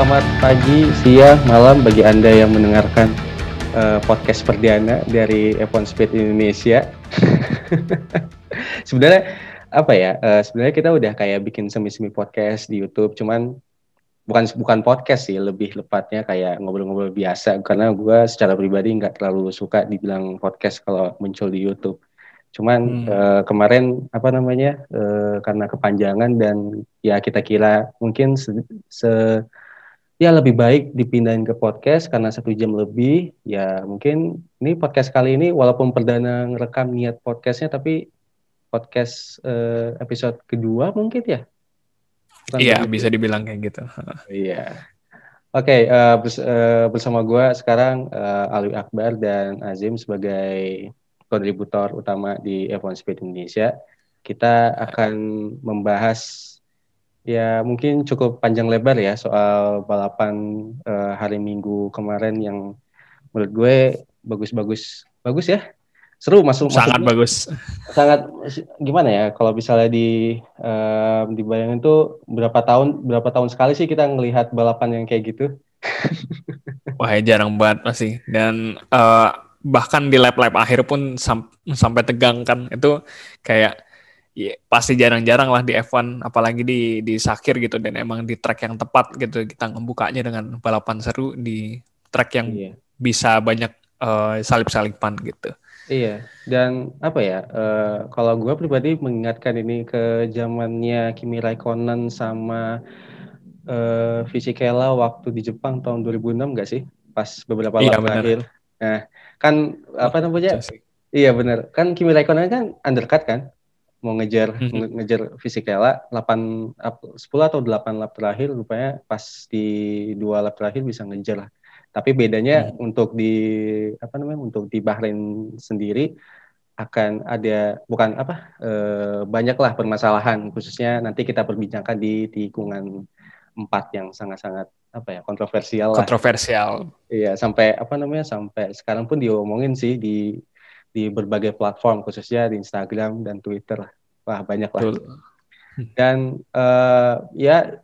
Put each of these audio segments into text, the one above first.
selamat pagi, siang, malam bagi Anda yang mendengarkan uh, podcast perdana dari F1 Speed Indonesia. sebenarnya apa ya? Uh, sebenarnya kita udah kayak bikin semi-semi podcast di YouTube, cuman bukan bukan podcast sih, lebih lepatnya kayak ngobrol-ngobrol biasa. Karena gue secara pribadi nggak terlalu suka dibilang podcast kalau muncul di YouTube. Cuman hmm. uh, kemarin apa namanya uh, karena kepanjangan dan ya kita kira mungkin se, se ya lebih baik dipindahin ke podcast karena satu jam lebih. Ya mungkin ini podcast kali ini walaupun perdana ngerekam niat podcastnya tapi podcast uh, episode kedua mungkin ya? Iya bisa dibilang kayak gitu. Iya. Oke, okay, uh, bers uh, bersama gue sekarang uh, Alwi Akbar dan Azim sebagai kontributor utama di F1 Speed Indonesia. Kita akan membahas ya mungkin cukup panjang lebar ya soal balapan uh, hari Minggu kemarin yang menurut gue bagus-bagus. Bagus ya. Seru masuk sangat bagus. Sangat gimana ya kalau misalnya di uh, dibayangin tuh berapa tahun berapa tahun sekali sih kita ngelihat balapan yang kayak gitu? Wah jarang banget masih dan uh, bahkan di lap-lap akhir pun sam sampai tegang kan. Itu kayak ya, pasti jarang-jarang lah di F1 apalagi di di Sakir gitu dan emang di track yang tepat gitu kita ngebukanya dengan balapan seru di track yang iya. bisa banyak uh, salip-salipan gitu. Iya, dan apa ya? Uh, kalau gue pribadi mengingatkan ini ke zamannya Kimi Raikkonen sama uh, Fisichella waktu di Jepang tahun 2006 gak sih? Pas beberapa iya, lap terakhir. Nah, kan apa namanya? Iya benar. Kan Kimi Raikkonen kan undercut kan? Mau ngejar mm-hmm. ngejar Fisichella 8 10 atau 8 lap terakhir rupanya pas di dua lap terakhir bisa ngejar lah. Tapi bedanya hmm. untuk di apa namanya? Untuk di Bahrain sendiri akan ada bukan apa e, banyaklah permasalahan khususnya nanti kita perbincangkan di tikungan empat yang sangat-sangat apa ya kontroversial kontroversial iya sampai apa namanya sampai sekarang pun diomongin sih di di berbagai platform khususnya di Instagram dan Twitter wah banyak lah. Dan uh, ya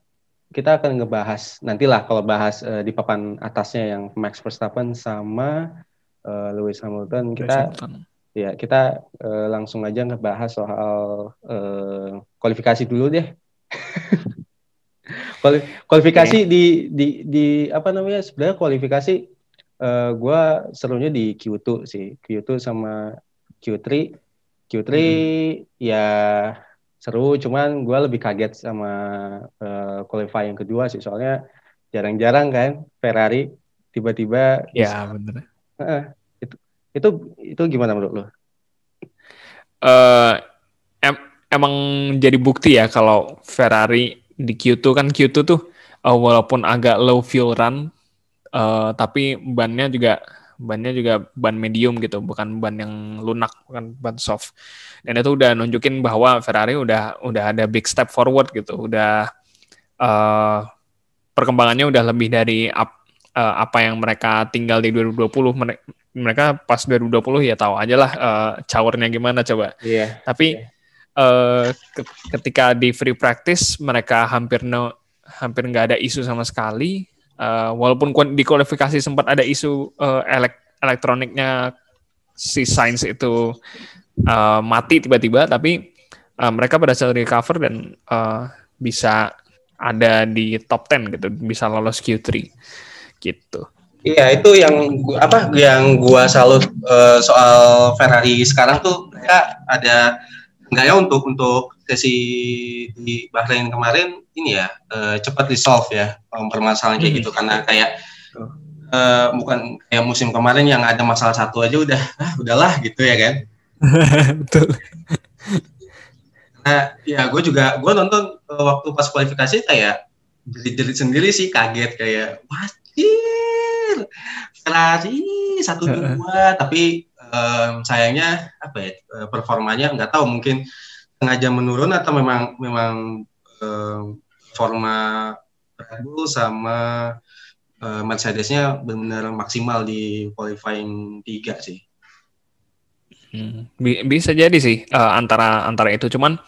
kita akan ngebahas nantilah kalau bahas uh, di papan atasnya yang Max Verstappen sama uh, Lewis Hamilton. Kita Hamilton. ya kita uh, langsung aja ngebahas soal uh, kualifikasi dulu deh. Kualifikasi okay. di di di apa namanya sebenarnya kualifikasi uh, eh, gue serunya di Q2 sih. Q2 sama Q3 Q3 hmm. ya seru cuman gue lebih kaget sama uh, qualifying kedua sih. Soalnya jarang-jarang kan Ferrari tiba-tiba ya bener. Uh, itu itu itu gimana menurut lo? Uh, em emang jadi bukti ya kalau Ferrari di Q2 kan Q2 tuh uh, walaupun agak low fuel run uh, tapi bannya juga bannya juga ban medium gitu bukan ban yang lunak bukan ban soft. Dan itu udah nunjukin bahwa Ferrari udah udah ada big step forward gitu udah uh, perkembangannya udah lebih dari up, uh, apa yang mereka tinggal di 2020 mereka pas 2020 ya tahu aja lah uh, cawarnya gimana coba. Yeah, tapi yeah uh, ketika di free practice mereka hampir no, hampir nggak ada isu sama sekali. Uh, walaupun di kualifikasi sempat ada isu uh, elek elektroniknya si Sainz itu uh, mati tiba-tiba, tapi uh, mereka berhasil recover dan uh, bisa ada di top 10 gitu, bisa lolos Q3 gitu. Iya itu yang apa yang gua salut uh, soal Ferrari sekarang tuh mereka ada enggak ya untuk untuk sesi di Bahrain kemarin ini ya uh, cepat di solve ya permasalahan kayak hmm. gitu. Karena kayak uh, bukan kayak musim kemarin yang ada masalah satu aja udah ah udahlah gitu ya kan? Betul. Nah ya gue juga gue nonton uh, waktu pas kualifikasi kayak jerit-jerit sendiri sih kaget kayak wajir Ferrari satu dua tapi um, sayangnya apa ya eh, performanya nggak tahu mungkin sengaja menurun atau memang memang um, forma Red Bull sama uh, Mercedesnya benar-benar maksimal di qualifying tiga sih. Hmm, bisa jadi sih uh, antara antara itu cuman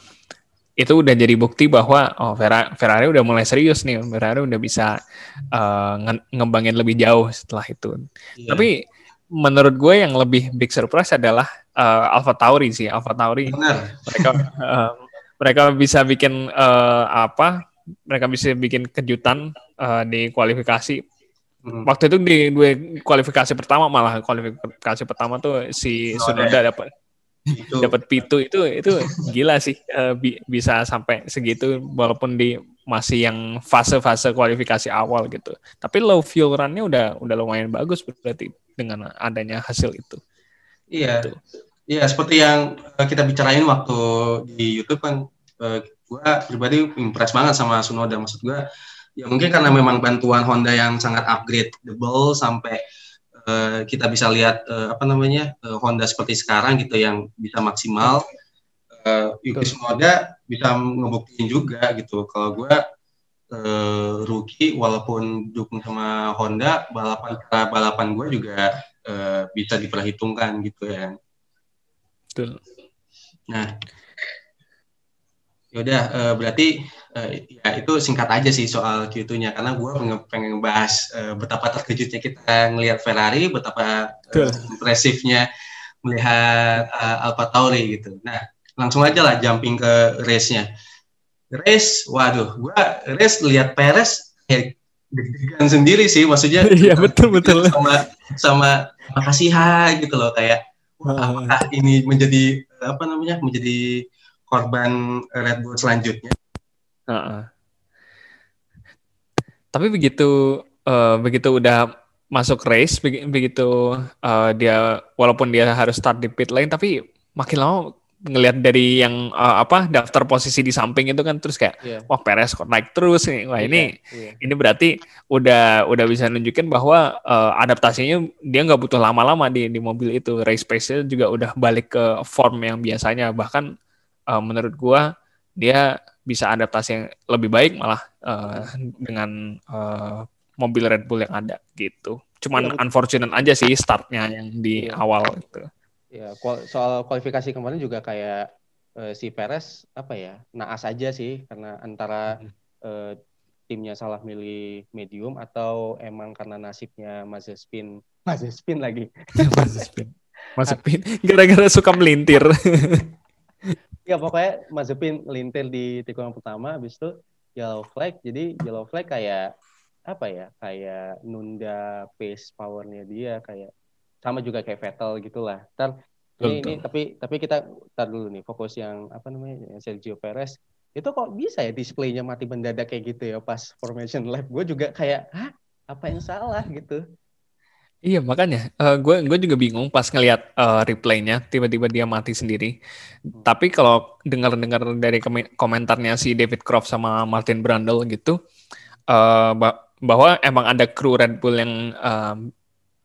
itu udah jadi bukti bahwa oh Ferrari udah mulai serius nih, Ferrari udah bisa uh, ngembangin lebih jauh setelah itu. Yeah. Tapi menurut gue yang lebih big surprise adalah uh, Alpha Tauri sih, Alpha Tauri. Benar. Mereka uh, mereka bisa bikin uh, apa? Mereka bisa bikin kejutan uh, di kualifikasi. Hmm. Waktu itu di dua kualifikasi pertama malah kualifikasi pertama tuh si Sunoda dapat dapat pitu itu itu gila sih uh, bi bisa sampai segitu walaupun di masih yang fase-fase kualifikasi awal gitu. Tapi low fuel run-nya udah udah lumayan bagus berarti dengan adanya hasil itu. Iya. Gitu. Iya, seperti yang eh, kita bicarain waktu di YouTube kan uh, gua pribadi impress banget sama Sunoda maksud gua ya mungkin karena memang bantuan Honda yang sangat upgradeable sampai Eh, kita bisa lihat uh, apa namanya uh, Honda seperti sekarang gitu yang bisa maksimal uh, Yuki Tsunoda bisa ngebuktiin juga gitu kalau gue uh, rookie walaupun dukung sama Honda balapan balapan gue juga uh, bisa diperhitungkan gitu ya. Betul. Nah, yaudah uh, berarti uh, ya itu singkat aja sih soal Q2-nya karena gue pengen, pengen ngebahas uh, betapa terkejutnya kita ngelihat Ferrari, betapa uh, impresifnya melihat uh, Alfa Tauri gitu. Nah, langsung aja lah jumping ke race-nya. Race, waduh, gue race lihat Perez kayak deg-degan sendiri sih, maksudnya. Iya betul betul. Sama sama makasih gitu loh kayak wah, apakah ini menjadi apa namanya menjadi korban Red Bull selanjutnya Uh-uh. Tapi begitu uh, begitu udah masuk race, begitu uh, dia walaupun dia harus start di pit lane, tapi makin lama ngelihat dari yang uh, apa daftar posisi di samping itu kan terus kayak yeah. wah Perez kok naik terus nih wah ini yeah, yeah. ini berarti udah udah bisa nunjukin bahwa uh, adaptasinya dia nggak butuh lama-lama di di mobil itu race pace-nya juga udah balik ke form yang biasanya bahkan uh, menurut gua dia bisa adaptasi yang lebih baik malah uh, dengan uh, mobil Red Bull yang ada gitu. Cuman ya, unfortunate aja sih startnya yang di ya. awal itu. Ya, soal kualifikasi kemarin juga kayak uh, si Perez apa ya naas aja sih karena antara uh, timnya salah milih medium atau emang karena nasibnya Mazepin. Mazepin lagi. Mazepin. Mazepin. Gara-gara suka melintir. Ya pokoknya Mazepin lintir di tikungan pertama habis itu yellow flag. Jadi yellow flag kayak apa ya kayak nunda pace powernya dia kayak sama juga kayak Vettel gitulah. Ntar ini, ini tapi tapi kita tar dulu nih fokus yang apa namanya Sergio Perez. Itu kok bisa ya displaynya mati mendadak kayak gitu ya pas formation lap? Gue juga kayak hah? Apa yang salah? gitu. Iya makanya, gue uh, gue juga bingung pas ngelihat uh, replaynya tiba-tiba dia mati sendiri. Hmm. Tapi kalau dengar-dengar dari komentarnya si David Croft sama Martin Brundle gitu, uh, bahwa emang ada kru Red Bull yang uh,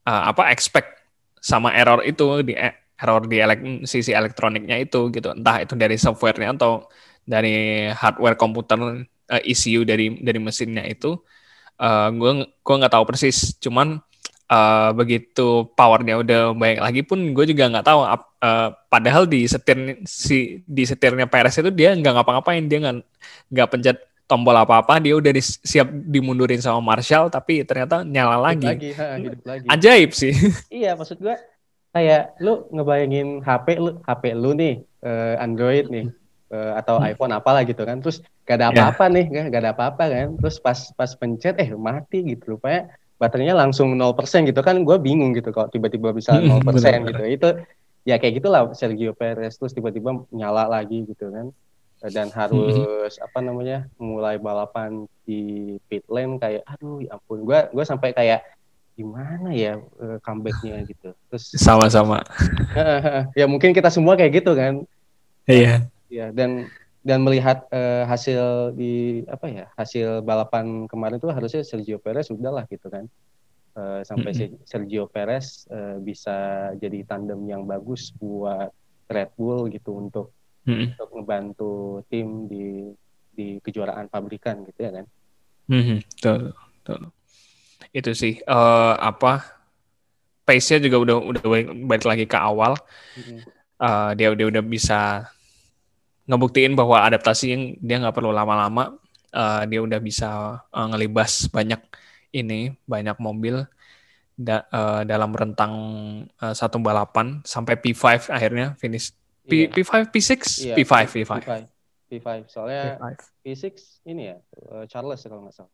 uh, apa expect sama error itu di error di elek, sisi elektroniknya itu gitu, entah itu dari softwarenya atau dari hardware komputer uh, ECU dari dari mesinnya itu, uh, gue gue nggak tahu persis, cuman uh, begitu powernya udah baik lagi pun gue juga nggak tahu uh, padahal di setir si di setirnya Perez itu dia nggak ngapa-ngapain. Dia nggak nggak pencet tombol apa-apa dia udah siap dimundurin sama Marshall tapi ternyata nyala lagi. lagi, ha, hidup lagi. Ajaib sih. Iya maksud gue kayak lu ngebayangin HP lu HP lu nih uh, Android nih uh, atau hmm. iPhone apalah gitu kan terus gak ada iya. apa-apa yeah. nih gak, gak ada apa-apa kan terus pas pas pencet eh mati gitu rupanya baterainya langsung 0% gitu kan gue bingung gitu kalau tiba-tiba bisa 0% hmm, gitu itu ya kayak gitulah Sergio Perez terus tiba-tiba nyala lagi gitu kan dan harus apa namanya mulai balapan di pit lane kayak aduh ya ampun. Gue gue sampai kayak gimana ya uh, comebacknya? Gitu. Terus sama-sama. Ya mungkin kita semua kayak gitu kan. Iya. Iya dan dan melihat uh, hasil di apa ya hasil balapan kemarin itu harusnya Sergio Perez sudah lah gitu kan. Uh, sampai mm -hmm. Sergio Perez uh, bisa jadi tandem yang bagus buat Red Bull gitu untuk -hmm. untuk membantu tim di di kejuaraan pabrikan gitu ya kan mm -hmm. betul, betul. itu sih uh, apa pace-nya juga udah udah balik lagi ke awal mm -hmm. uh, dia udah udah bisa ngebuktiin bahwa adaptasi yang dia nggak perlu lama-lama uh, dia udah bisa uh, ngelibas banyak ini banyak mobil da, uh, dalam rentang uh, satu balapan sampai P5 akhirnya finish P, yeah. P5 P6 yeah, P5 P5 P5 P5 soalnya P5. P6 ini ya Charles kalau nggak salah.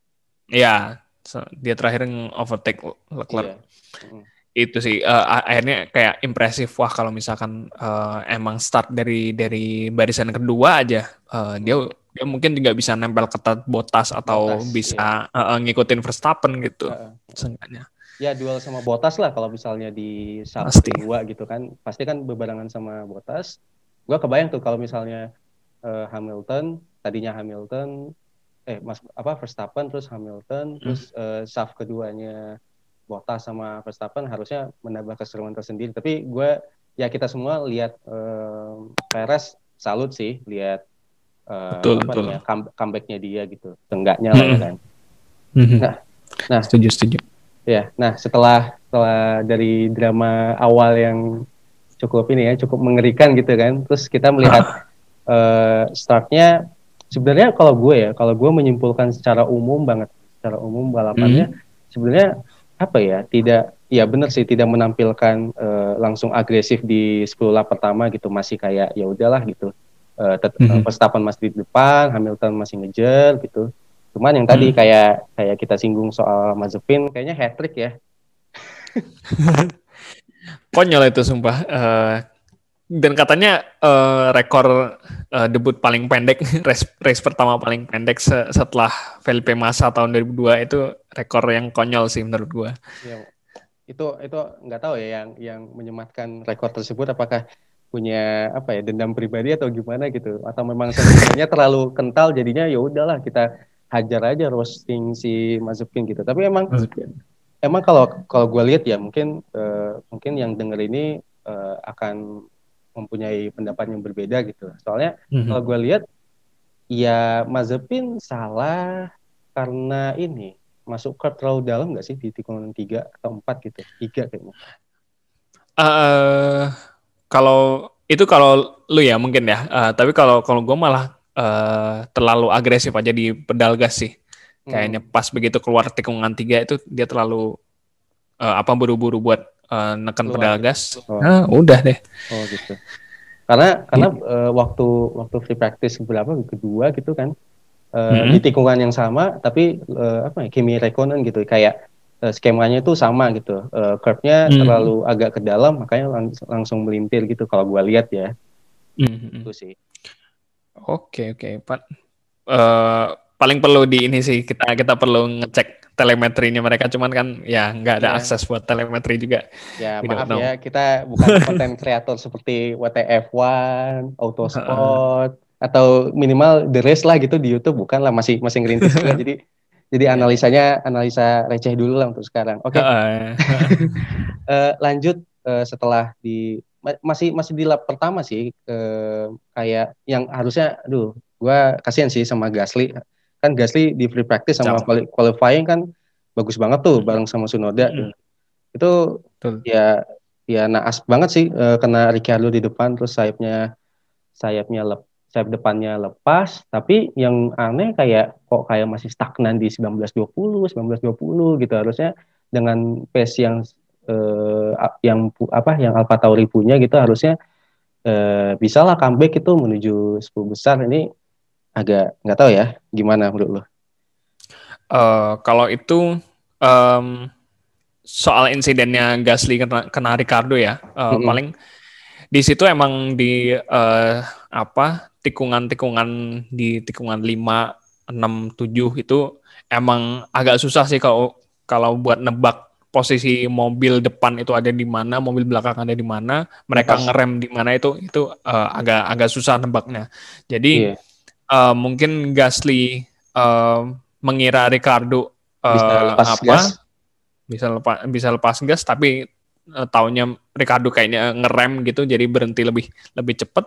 Iya, so, dia terakhir overtake Leclerc. Yeah. Mm itu sih uh, akhirnya kayak impresif. Wah kalau misalkan uh, emang start dari dari barisan kedua aja uh, dia dia mungkin juga bisa nempel ketat botas atau Botas, bisa iya. uh, ngikutin Verstappen gitu uh, seenggaknya ya duel sama Botas lah kalau misalnya di satu dua gitu kan pasti kan bebarengan sama Botas gua kebayang tuh kalau misalnya uh, Hamilton tadinya Hamilton eh mas apa Verstappen terus Hamilton hmm. terus uh, saf keduanya Bottas sama Verstappen harusnya menambah keseruan tersendiri. Tapi gue ya kita semua lihat uh, Perez salut sih lihat uh, betul, apa betul. namanya comebacknya dia gitu. Enggaknya lah ya hmm. kan. Hmm. Nah, nah setuju setuju. Ya, nah setelah setelah dari drama awal yang cukup ini ya cukup mengerikan gitu kan, terus kita melihat uh, startnya sebenarnya kalau gue ya kalau gue menyimpulkan secara umum banget secara umum balapannya hmm. sebenarnya apa ya tidak ya benar sih tidak menampilkan uh, langsung agresif di 10 lap pertama gitu masih kayak ya udahlah gitu uh, mm -hmm. Verstappen masih di depan Hamilton masih ngejar gitu cuman yang tadi mm -hmm. kayak kayak kita singgung soal Mazepin kayaknya hat trick ya konyol itu sumpah uh, dan katanya uh, rekor uh, debut paling pendek race, race pertama paling pendek se setelah Felipe Massa tahun 2002 itu rekor yang konyol sih menurut gua. Ya, itu itu nggak tahu ya yang yang menyematkan rekor tersebut apakah punya apa ya dendam pribadi atau gimana gitu atau memang sebenarnya terlalu kental jadinya ya udahlah kita hajar aja roasting si Mazepin gitu. Tapi emang Mazepin. emang kalau kalau gue lihat ya mungkin uh, mungkin yang denger ini uh, akan mempunyai pendapat yang berbeda gitu. Soalnya mm-hmm. kalau gue lihat ya Mazepin salah karena ini masuk ke terlalu dalam nggak sih di tikungan tiga atau empat gitu tiga kayaknya. Uh, kalau itu kalau lu ya mungkin ya. Uh, tapi kalau kalau gue malah uh, terlalu agresif aja di pedal gas sih. Kayaknya hmm. pas begitu keluar tikungan tiga itu dia terlalu uh, apa buru-buru buat uh, neken Keluar. pedal gas. Oh. Nah, udah deh. Oh gitu. Karena karena uh, waktu waktu free practice berapa kedua gitu kan uh, hmm. di tikungan yang sama tapi uh, apa ya Kimi gitu kayak uh, skemanya itu sama gitu. Uh, curve-nya hmm. terlalu agak ke dalam makanya lang langsung melintir gitu kalau gua lihat ya. Hmm. Itu sih. Oke oke, Pak. Uh, paling perlu di ini sih kita kita perlu ngecek telemetrinya mereka cuman kan ya nggak ada yeah. akses buat telemetri juga. Ya We maaf ya kita bukan konten kreator seperti WTF1, Autosport atau minimal The Race lah gitu di YouTube bukan lah masih masih ngerintis juga jadi jadi iya. analisanya analisa receh dulu lah untuk sekarang. Oke. Okay. uh, eh, lanjut uh, setelah di masih masih di lap pertama sih uh, kayak yang harusnya aduh gua kasihan sih sama Gasly kan Gasly di free practice sama Jauh. qualifying kan bagus banget tuh bareng sama Sunoda hmm. itu Betul. ya ya naas banget sih uh, kena Ricardo di depan terus sayapnya sayapnya lep, sayap depannya lepas tapi yang aneh kayak kok kayak masih stagnan di 1920 1920 gitu harusnya dengan pace yang uh, yang apa yang Alfa Tauri punya gitu harusnya uh, bisa lah comeback itu menuju 10 besar ini agak nggak tahu ya gimana menurut lo? Uh, kalau itu um, soal insidennya Gasly kena, kena Ricardo ya, uh, mm-hmm. paling di situ emang di uh, apa tikungan-tikungan di tikungan 5, 6, 7 itu emang agak susah sih kalau kalau buat nebak posisi mobil depan itu ada di mana, mobil belakang ada di mana, mereka Lepas. ngerem di mana itu itu uh, agak agak susah nebaknya. Jadi yeah uh, mungkin Gasly uh, mengira Ricardo uh, bisa lepas apa gas. bisa lepas bisa lepas gas tapi uh, taunya Ricardo kayaknya ngerem gitu jadi berhenti lebih lebih cepat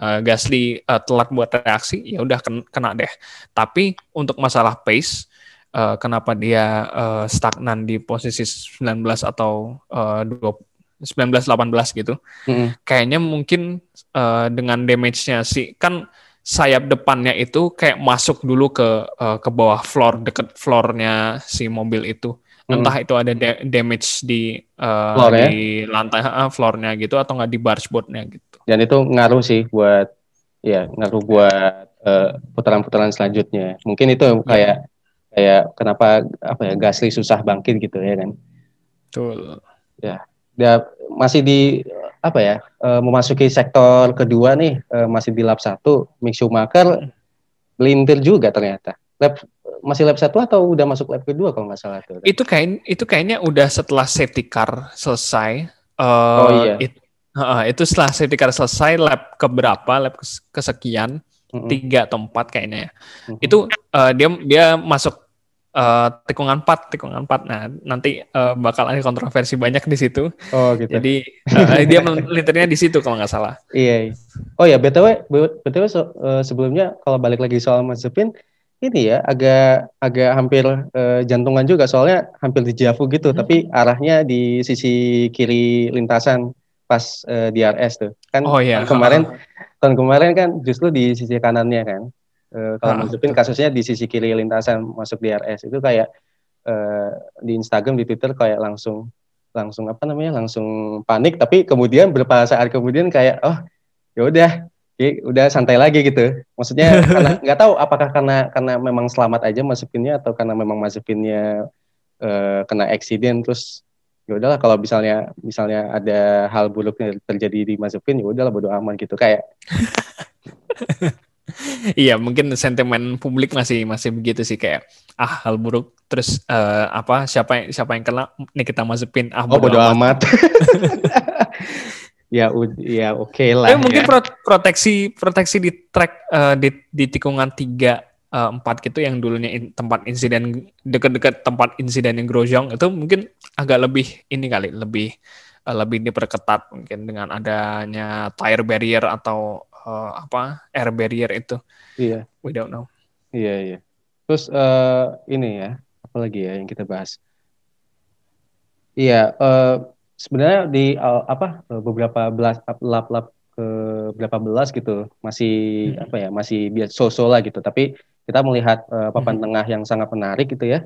uh, Gasly uh, telat buat reaksi ya udah kena, deh tapi untuk masalah pace uh, kenapa dia uh, stagnan di posisi 19 atau uh, 20 1918 gitu. Mm-hmm. Kayaknya mungkin uh, dengan damage-nya sih kan sayap depannya itu kayak masuk dulu ke uh, ke bawah floor deket floornya si mobil itu. Entah itu ada da- damage di uh, floor di lantai uh, floornya gitu atau nggak di bargeboardnya gitu. Dan itu ngaruh sih buat ya ngaruh buat uh, putaran-putaran selanjutnya. Mungkin itu iya. kayak yeah. Kayak kenapa apa ya Gasly susah bangkit gitu ya kan. Betul. Ya dia masih di apa ya uh, memasuki sektor kedua nih uh, masih di lap satu. Mick Schumacher melintir juga ternyata. Lap masih lap satu atau udah masuk lap kedua kalau nggak salah tuh? Itu kayak itu kayaknya udah setelah safety car selesai. Uh, oh iya. it, uh, itu setelah safety car selesai lap keberapa lap kesekian? Tiga atau empat kayaknya ya. Mm -hmm. itu uh, dia dia masuk uh, tikungan 4, tikungan 4. Nah, nanti uh, bakal ada kontroversi banyak di situ. Oh, gitu. Jadi uh, dia melintirnya di situ kalau nggak salah. Iya, iya. Oh ya, BTW BTW so, uh, sebelumnya kalau balik lagi soal Mazepin ini ya agak agak hampir uh, jantungan juga soalnya hampir di Javu gitu, hmm. tapi arahnya di sisi kiri lintasan pas uh, di RS tuh. Kan oh, iya. kemarin tahun kemarin kan justru di sisi kanannya kan. Uh, kalau Mazepin kasusnya di sisi kiri lintasan masuk di RS itu kayak uh, di Instagram di Twitter kayak langsung langsung apa namanya langsung panik tapi kemudian beberapa saat kemudian kayak oh ya udah udah santai lagi gitu. Maksudnya karena nggak tahu apakah karena karena memang selamat aja Mazepinnya atau karena memang Mazepinnya uh, kena accident terus ya udahlah kalau misalnya misalnya ada hal buruk yang terjadi di Mazepin ya udahlah bodo aman gitu. Kayak iya mungkin sentimen publik masih masih begitu sih kayak ah hal buruk terus uh, apa siapa yang siapa yang kena nih kita masukin ah oh, bodo amat, amat. ya ya oke okay lah Tapi mungkin ya. proteksi proteksi di track uh, di di tikungan tiga uh, empat gitu yang dulunya in, tempat insiden dekat-dekat tempat insiden yang Grosjean itu mungkin agak lebih ini kali lebih uh, lebih diperketat mungkin dengan adanya tire barrier atau uh, apa air barrier itu. Iya. We don't know. Iya iya. Terus uh, ini ya, apa lagi ya yang kita bahas? Iya, uh, sebenarnya di uh, apa beberapa belas lap-lap ke berapa belas gitu masih hmm. apa ya masih biasa so-so lah gitu tapi kita melihat uh, papan hmm. tengah yang sangat menarik gitu ya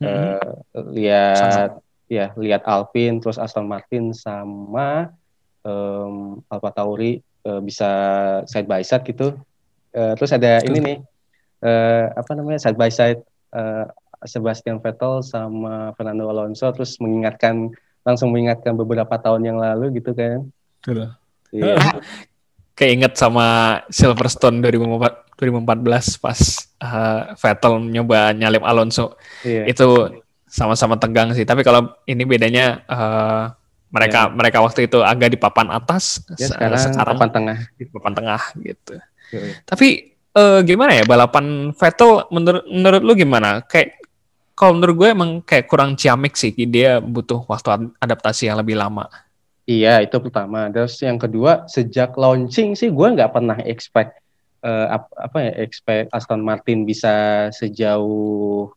hmm. uh, lihat Sama. ya lihat Alpine terus Aston Martin sama um, Alfa Tauri uh, bisa side by side gitu. Uh, terus ada ini nih uh, apa namanya side by side uh, Sebastian Vettel sama Fernando Alonso terus mengingatkan langsung mengingatkan beberapa tahun yang lalu gitu kan. Iya. Keinget sama Silverstone 2014 pas uh, Vettel nyoba nyalip Alonso. Iya. Itu sama-sama tegang sih. Tapi kalau ini bedanya uh, mereka ya. mereka waktu itu agak di papan atas ya, sekarang, sekarang papan tengah. di papan tengah gitu. Ya, ya. tapi uh, gimana ya balapan Vettel menurut menurut lu gimana? Kayak kalau menurut gue emang kayak kurang ciamik sih dia butuh waktu adaptasi yang lebih lama. Iya itu pertama. Terus yang kedua sejak launching sih gue nggak pernah expect uh, apa ya expect Aston Martin bisa sejauh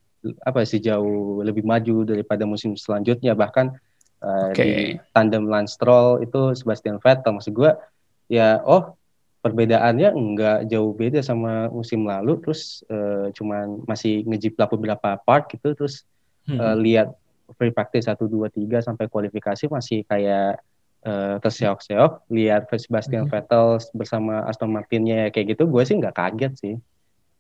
apa sejauh lebih maju daripada musim selanjutnya. Bahkan Uh, okay. Di tandem Lance Stroll itu Sebastian Vettel maksud gue ya oh perbedaannya enggak jauh beda sama musim lalu terus uh, cuman masih ngejiplak beberapa part gitu terus hmm. uh, lihat free practice 1 2 3 sampai kualifikasi masih kayak uh, terseok-seok lihat Sebastian hmm. Vettel bersama Aston Martinnya kayak gitu gue sih nggak kaget sih.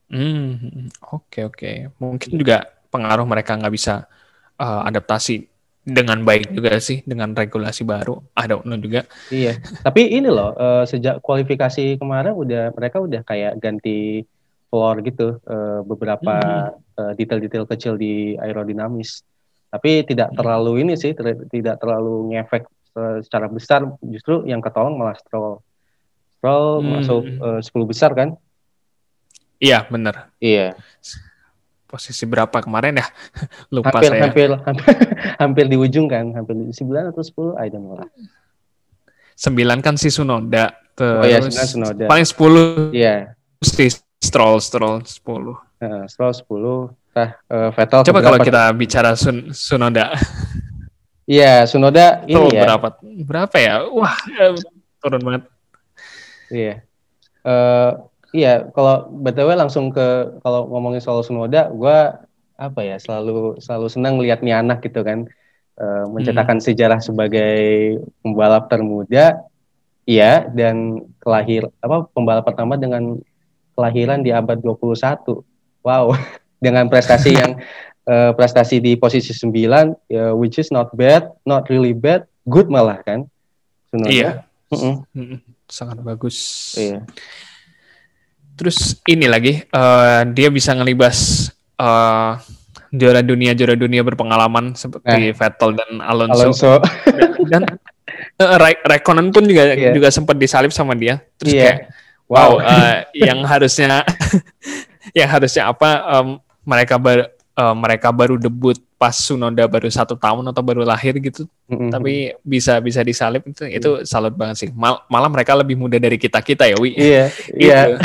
Hmm, oke okay, oke. Okay. Mungkin juga pengaruh mereka nggak bisa uh, adaptasi dengan baik juga sih dengan regulasi baru. ada don't juga. Iya. Tapi ini loh uh, sejak kualifikasi kemarin udah mereka udah kayak ganti floor gitu uh, beberapa mm-hmm. uh, detail-detail kecil di aerodinamis. Tapi tidak mm-hmm. terlalu ini sih ter- tidak terlalu ngefek uh, secara besar justru yang ketolong malah Stroll. Stroll mm-hmm. masuk uh, 10 besar kan? Iya, benar. Iya posisi berapa kemarin ya? Lupa hampir, saya. Hampir, hampir, hampir di ujung kan, hampir di 9 atau 10, I don't know lah. 9 kan si Sunoda, terus oh, iya, Sunoda. paling 10 Iya. Yeah. si Stroll, Stroll 10. Uh, Stroll 10, nah, uh, Vettel Coba kalau kita bicara Sun, Sunoda. Iya, Sunoda ini Tuh, ya. berapa berapa ya? Wah, turun banget. Iya. Uh, iya, kalau btw langsung ke kalau ngomongin soal Sunoda, gue apa ya selalu selalu senang lihat nih anak gitu kan uh, mencetakkan hmm. sejarah sebagai pembalap termuda, iya dan kelahir apa pembalap pertama dengan kelahiran di abad 21. Wow, dengan prestasi yang uh, prestasi di posisi 9 uh, which is not bad, not really bad, good malah kan. Sunoda. Iya. Uh -uh. Sangat bagus. Iya. Terus ini lagi uh, dia bisa ngelibas uh, juara dunia juara dunia berpengalaman seperti eh. Vettel dan Alonso. Alonso. dan uh, Raikkonen pun juga yeah. juga sempat disalip sama dia. Terus yeah. kayak wow, wow uh, yang harusnya yang harusnya apa um, mereka ber, uh, mereka baru debut pas Sunoda baru satu tahun atau baru lahir gitu, mm-hmm. tapi bisa bisa disalip itu itu salut banget sih. Mal, malah mereka lebih muda dari kita kita ya, Wi. Iya, gitu. iya.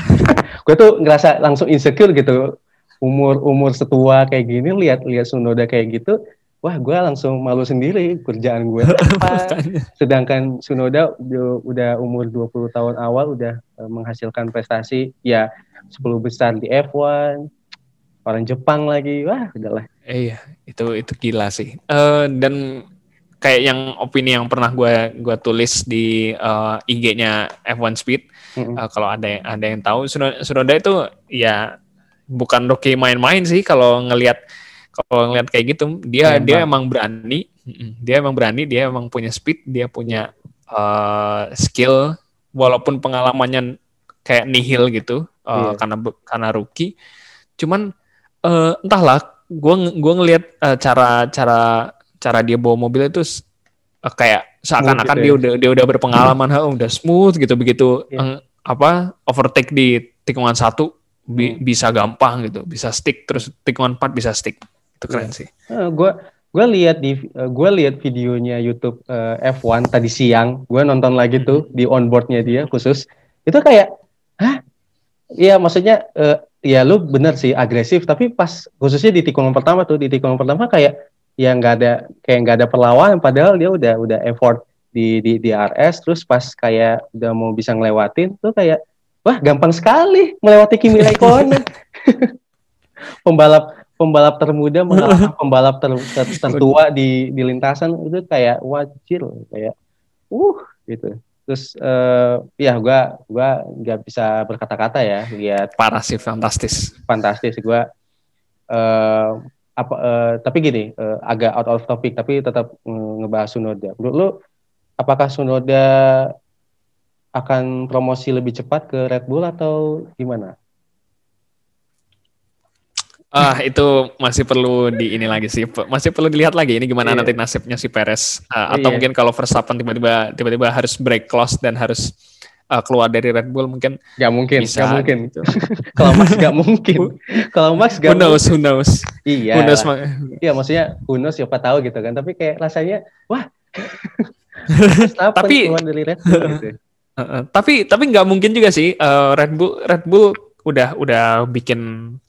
gue tuh ngerasa langsung insecure gitu. Umur umur setua kayak gini lihat lihat Sunoda kayak gitu, wah gue langsung malu sendiri kerjaan gue apa. Sedangkan Sunoda udah, umur 20 tahun awal udah uh, menghasilkan prestasi ya 10 besar di F1, orang Jepang lagi. Wah udahlah. Iya itu itu gila sih. Uh, dan kayak yang opini yang pernah gue gua tulis di uh, eh, IG-nya F1 Speed mm-hmm. uh, kalau ada yang ada yang tahu Sunoda itu ya bukan rookie main-main sih kalau ngelihat kalau ngelihat kayak gitu. Dia ya, dia emang berani dia emang berani dia emang punya speed dia punya uh, skill walaupun pengalamannya kayak nihil gitu uh, yeah. karena karena rookie. Cuman uh, entahlah gue gua ngelihat uh, cara cara cara dia bawa mobil itu uh, kayak seakan-akan gitu dia ya. udah dia udah berpengalaman hmm. udah smooth gitu begitu yeah. uh, apa overtake di tikungan satu bi hmm. bisa gampang gitu bisa stick terus tikungan empat bisa stick itu keren yeah. sih uh, gue gue lihat di uh, gue lihat videonya YouTube uh, F1 tadi siang gue nonton lagi tuh di onboardnya dia khusus itu kayak hah Iya maksudnya uh, ya lu bener sih agresif. Tapi pas khususnya di tikungan pertama tuh di tikungan pertama kayak ya nggak ada kayak nggak ada perlawanan. Padahal dia udah udah effort di di di RS terus pas kayak udah mau bisa ngelewatin tuh kayak wah gampang sekali melewati Kimi Raikkonen. Pembalap pembalap termuda mengalahkan pembalap ter, ter, tertua di di lintasan. Itu kayak wajir kayak uh gitu terus uh, ya gue gua nggak bisa berkata-kata ya lihat parah sih fantastis. Fantastis gue uh, apa uh, tapi gini uh, agak out of topic tapi tetap ngebahas Sunoda. Menurut lu apakah Sunoda akan promosi lebih cepat ke Red Bull atau gimana Ah, itu masih perlu di ini lagi sih. Masih perlu dilihat lagi ini gimana yeah. nanti nasibnya si Perez. Uh, atau yeah. mungkin kalau Verstappen tiba-tiba tiba-tiba harus break close dan harus uh, keluar dari Red Bull mungkin Gak mungkin, bisa, gak mungkin. Gitu. kalau Max gak mungkin. kalau Max gak who knows, mungkin. Who knows, Iya. Who knows, iya, maksudnya who knows siapa tahu gitu kan. Tapi kayak rasanya, wah. tapi dari Red Bull gitu. Uh, uh, tapi tapi nggak mungkin juga sih uh, Red Bull Red Bull udah udah bikin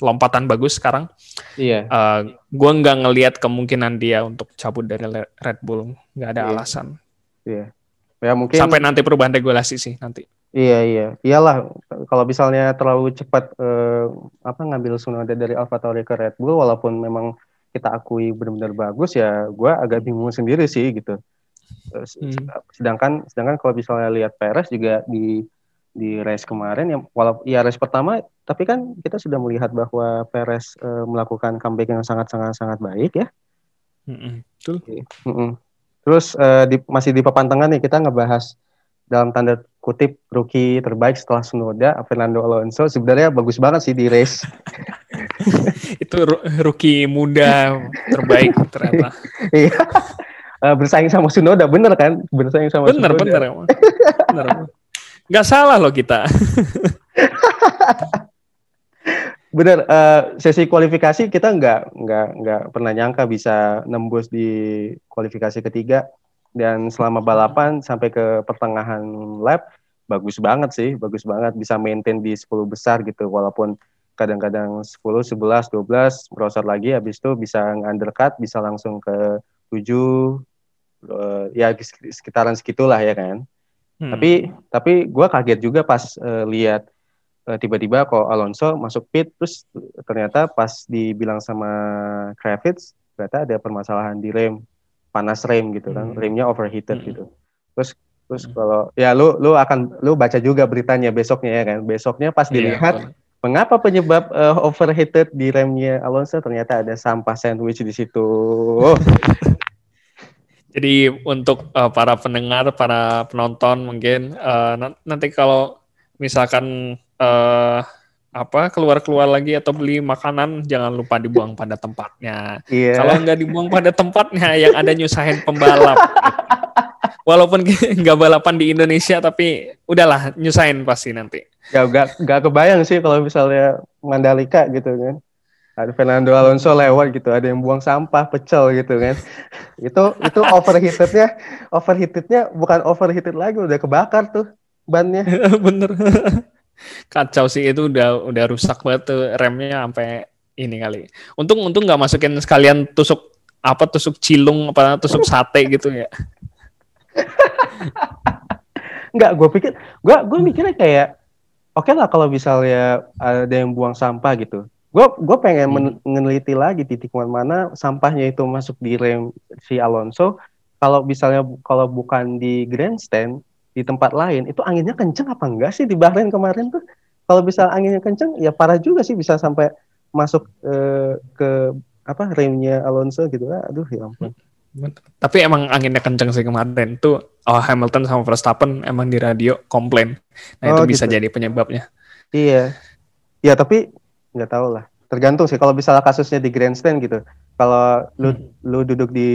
lompatan bagus sekarang. Iya. Uh, eh, gue nggak ngelihat kemungkinan dia untuk cabut dari Red Bull, nggak ada iya. alasan. Iya. Ya mungkin sampai nanti perubahan regulasi sih nanti. Iya iya, iyalah kalau misalnya terlalu cepat eh, apa ngambil Sunoda dari AlphaTauri ke Red Bull, walaupun memang kita akui benar-benar bagus ya, gue agak bingung sendiri sih gitu. Hmm. Sedangkan sedangkan kalau misalnya lihat Perez juga di di race kemarin yang walaupun ya race pertama tapi kan kita sudah melihat bahwa Perez e, melakukan comeback yang sangat sangat sangat baik ya. Mm-mm, betul. Mm-mm. Terus e, di, masih di papan tengah nih kita ngebahas dalam tanda kutip rookie terbaik setelah Sunoda Fernando Alonso sebenarnya bagus banget sih di race. Itu rookie muda terbaik ternyata. Iya. uh, bersaing sama Sunoda bener kan? Bersaing sama bener, Sunoda. Bener bener. bener. Nggak salah loh kita. Bener, uh, sesi kualifikasi kita nggak nggak nggak pernah nyangka bisa nembus di kualifikasi ketiga dan selama balapan sampai ke pertengahan lap bagus banget sih, bagus banget bisa maintain di 10 besar gitu walaupun kadang-kadang 10, 11, 12 merosot lagi habis itu bisa undercut bisa langsung ke 7 uh, ya sekitaran segitulah ya kan. Hmm. Tapi tapi gue kaget juga pas uh, lihat uh, tiba-tiba kok Alonso masuk pit terus ternyata pas dibilang sama Kravitz ternyata ada permasalahan di rem panas rem gitu kan hmm. remnya overheated hmm. gitu terus terus hmm. kalau ya lu lu akan lu baca juga beritanya besoknya ya kan besoknya pas iya, dilihat yeah, mengapa penyebab uh, overheated di remnya Alonso ternyata ada sampah sandwich di situ Jadi untuk uh, para pendengar, para penonton mungkin uh, nanti kalau misalkan uh, apa keluar-keluar lagi atau beli makanan jangan lupa dibuang pada tempatnya. Yeah. Kalau nggak dibuang pada tempatnya yang ada nyusahin pembalap. Walaupun nggak balapan di Indonesia tapi udahlah nyusahin pasti nanti. Ya nggak nggak kebayang sih kalau misalnya Mandalika gitu kan ada Fernando Alonso lewat gitu, ada yang buang sampah, pecel gitu kan. itu itu overheatednya, overheatednya bukan overheated lagi, udah kebakar tuh bannya. Bener. Kacau sih itu udah udah rusak banget tuh remnya sampai ini kali. Untung untung nggak masukin sekalian tusuk apa tusuk cilung apa tusuk sate gitu ya. Enggak, gue pikir, gue gue mikirnya kayak, oke okay lah kalau misalnya ada yang buang sampah gitu, gue gue pengen hmm. meneliti lagi titik mana sampahnya itu masuk di rem si Alonso. Kalau misalnya kalau bukan di grandstand di tempat lain itu anginnya kenceng apa enggak sih di Bahrain kemarin tuh? Kalau bisa anginnya kenceng ya parah juga sih bisa sampai masuk uh, ke apa remnya Alonso gitu. Lah aduh ya ampun. Tapi emang anginnya kenceng sih kemarin tuh oh, Hamilton sama Verstappen emang di radio komplain. Nah oh, itu bisa gitu. jadi penyebabnya. Iya. Ya tapi nggak tahu lah tergantung sih kalau misalnya kasusnya di grandstand gitu kalau lu hmm. lu duduk di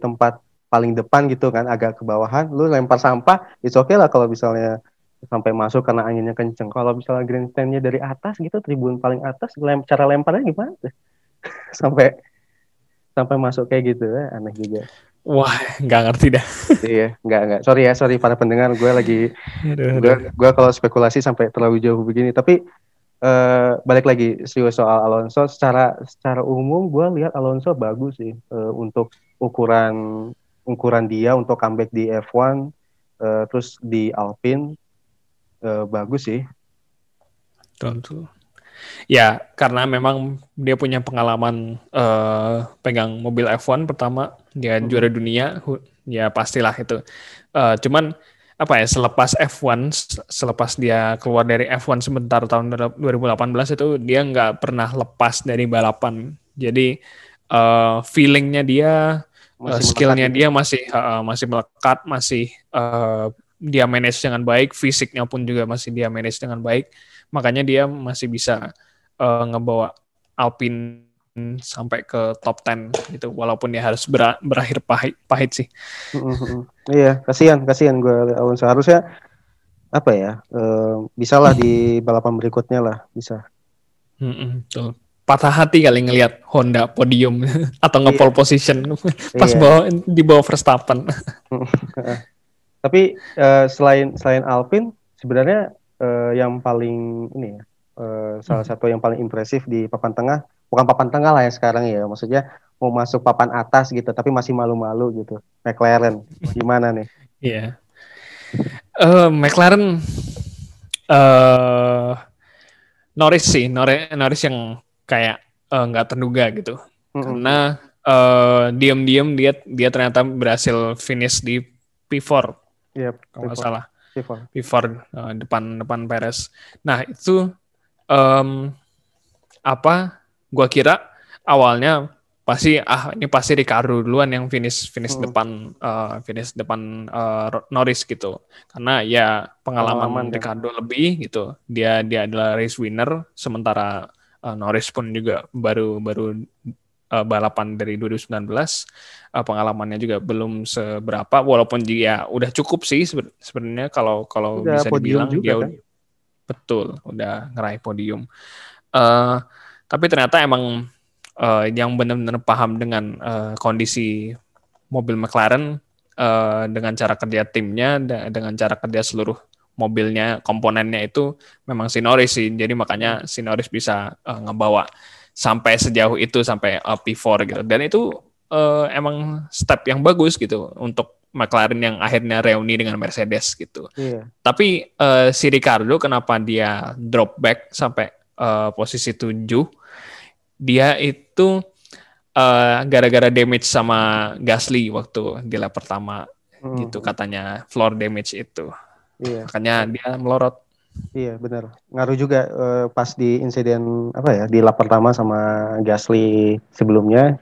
tempat paling depan gitu kan agak ke bawahan lu lempar sampah itu oke okay lah kalau misalnya sampai masuk karena anginnya kenceng kalau misalnya grandstandnya dari atas gitu tribun paling atas lem cara lemparnya gimana tuh sampai sampai masuk kayak gitu ya aneh juga Wah, nggak ngerti dah. iya, nggak nggak. Sorry ya, sorry para pendengar. Gue lagi, gue gue kalau spekulasi sampai terlalu jauh begini. Tapi uh, balik lagi sih soal Alonso secara secara umum gue lihat Alonso bagus sih uh, untuk ukuran ukuran dia untuk comeback di F1 uh, eh, terus di Alpine uh, bagus sih. Tentu. Ya, karena memang dia punya pengalaman uh, pegang mobil F1 pertama, dia hmm. juara dunia, ya pastilah itu. Uh, cuman apa ya selepas F1 selepas dia keluar dari F1 sebentar tahun 2018 itu dia nggak pernah lepas dari balapan jadi uh, feelingnya dia uh, skillnya gitu. dia masih uh, masih melekat masih uh, dia manage dengan baik fisiknya pun juga masih dia manage dengan baik makanya dia masih bisa uh, ngebawa Alpine sampai ke top 10 gitu walaupun dia harus ber berakhir pahit pahit sih. Mm-hmm. Iya, kasihan kasihan gue Alonso harusnya apa ya? Uh, bisa lah di balapan berikutnya lah bisa. Mm-hmm, Patah hati kali ngelihat Honda podium atau nge-pole iya. position pas iya. bawa di bawah Verstappen. Tapi uh, selain selain Alpine sebenarnya uh, yang paling ini ya uh, salah hmm. satu yang paling impresif di papan tengah bukan papan tengah lah ya sekarang ya. Maksudnya mau masuk papan atas gitu tapi masih malu-malu gitu. McLaren gimana nih? Iya. Yeah. uh, McLaren uh, Norris sih. Norris, Norris yang kayak eh, nggak uh, terduga gitu. Mm-hmm. karena uh, diam-diam dia dia ternyata berhasil finish di P4 yep, kalau nggak salah. P4, P4 uh, depan depan Perez. Nah itu um, apa gua kira awalnya pasti ah ini pasti Ricardo duluan yang finish finish hmm. depan uh, finish depan uh, Norris gitu karena ya pengalaman, pengalaman ya. Ricardo lebih gitu dia dia adalah race winner sementara uh, Norris pun juga baru baru uh, balapan dari 2019 uh, pengalamannya juga belum seberapa walaupun dia udah cukup sih sebenarnya kalau kalau bisa dibilang juga, dia kan? betul udah ngeraih podium uh, tapi ternyata emang uh, yang benar-benar paham dengan uh, kondisi mobil McLaren uh, dengan cara kerja timnya dengan cara kerja seluruh mobilnya komponennya itu memang si Norris sih jadi makanya si Norris bisa uh, ngebawa sampai sejauh itu sampai uh, P4 gitu dan itu uh, emang step yang bagus gitu untuk McLaren yang akhirnya reuni dengan Mercedes gitu. Iya. Tapi uh, si Ricardo kenapa dia drop back sampai uh, posisi 7? Dia itu uh, gara-gara damage sama Gasly waktu di lap pertama hmm. gitu katanya floor damage itu. Iya. Makanya dia melorot. Iya benar. Ngaruh juga uh, pas di insiden apa ya di lap pertama sama Gasly sebelumnya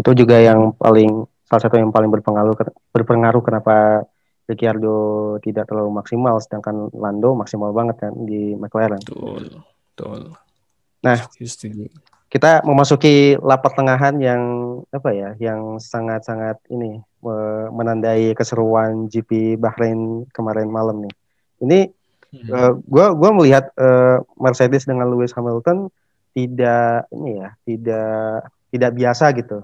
itu juga yang paling salah satu yang paling berpengaruh berpengaruh kenapa Ricciardo tidak terlalu maksimal sedangkan Lando maksimal banget kan di McLaren. Betul. Betul. Nah, kita memasuki lap pertengahan yang apa ya, yang sangat-sangat ini menandai keseruan GP Bahrain kemarin malam nih. Ini hmm. uh, gua gua melihat uh, Mercedes dengan Lewis Hamilton tidak ini ya, tidak tidak biasa gitu.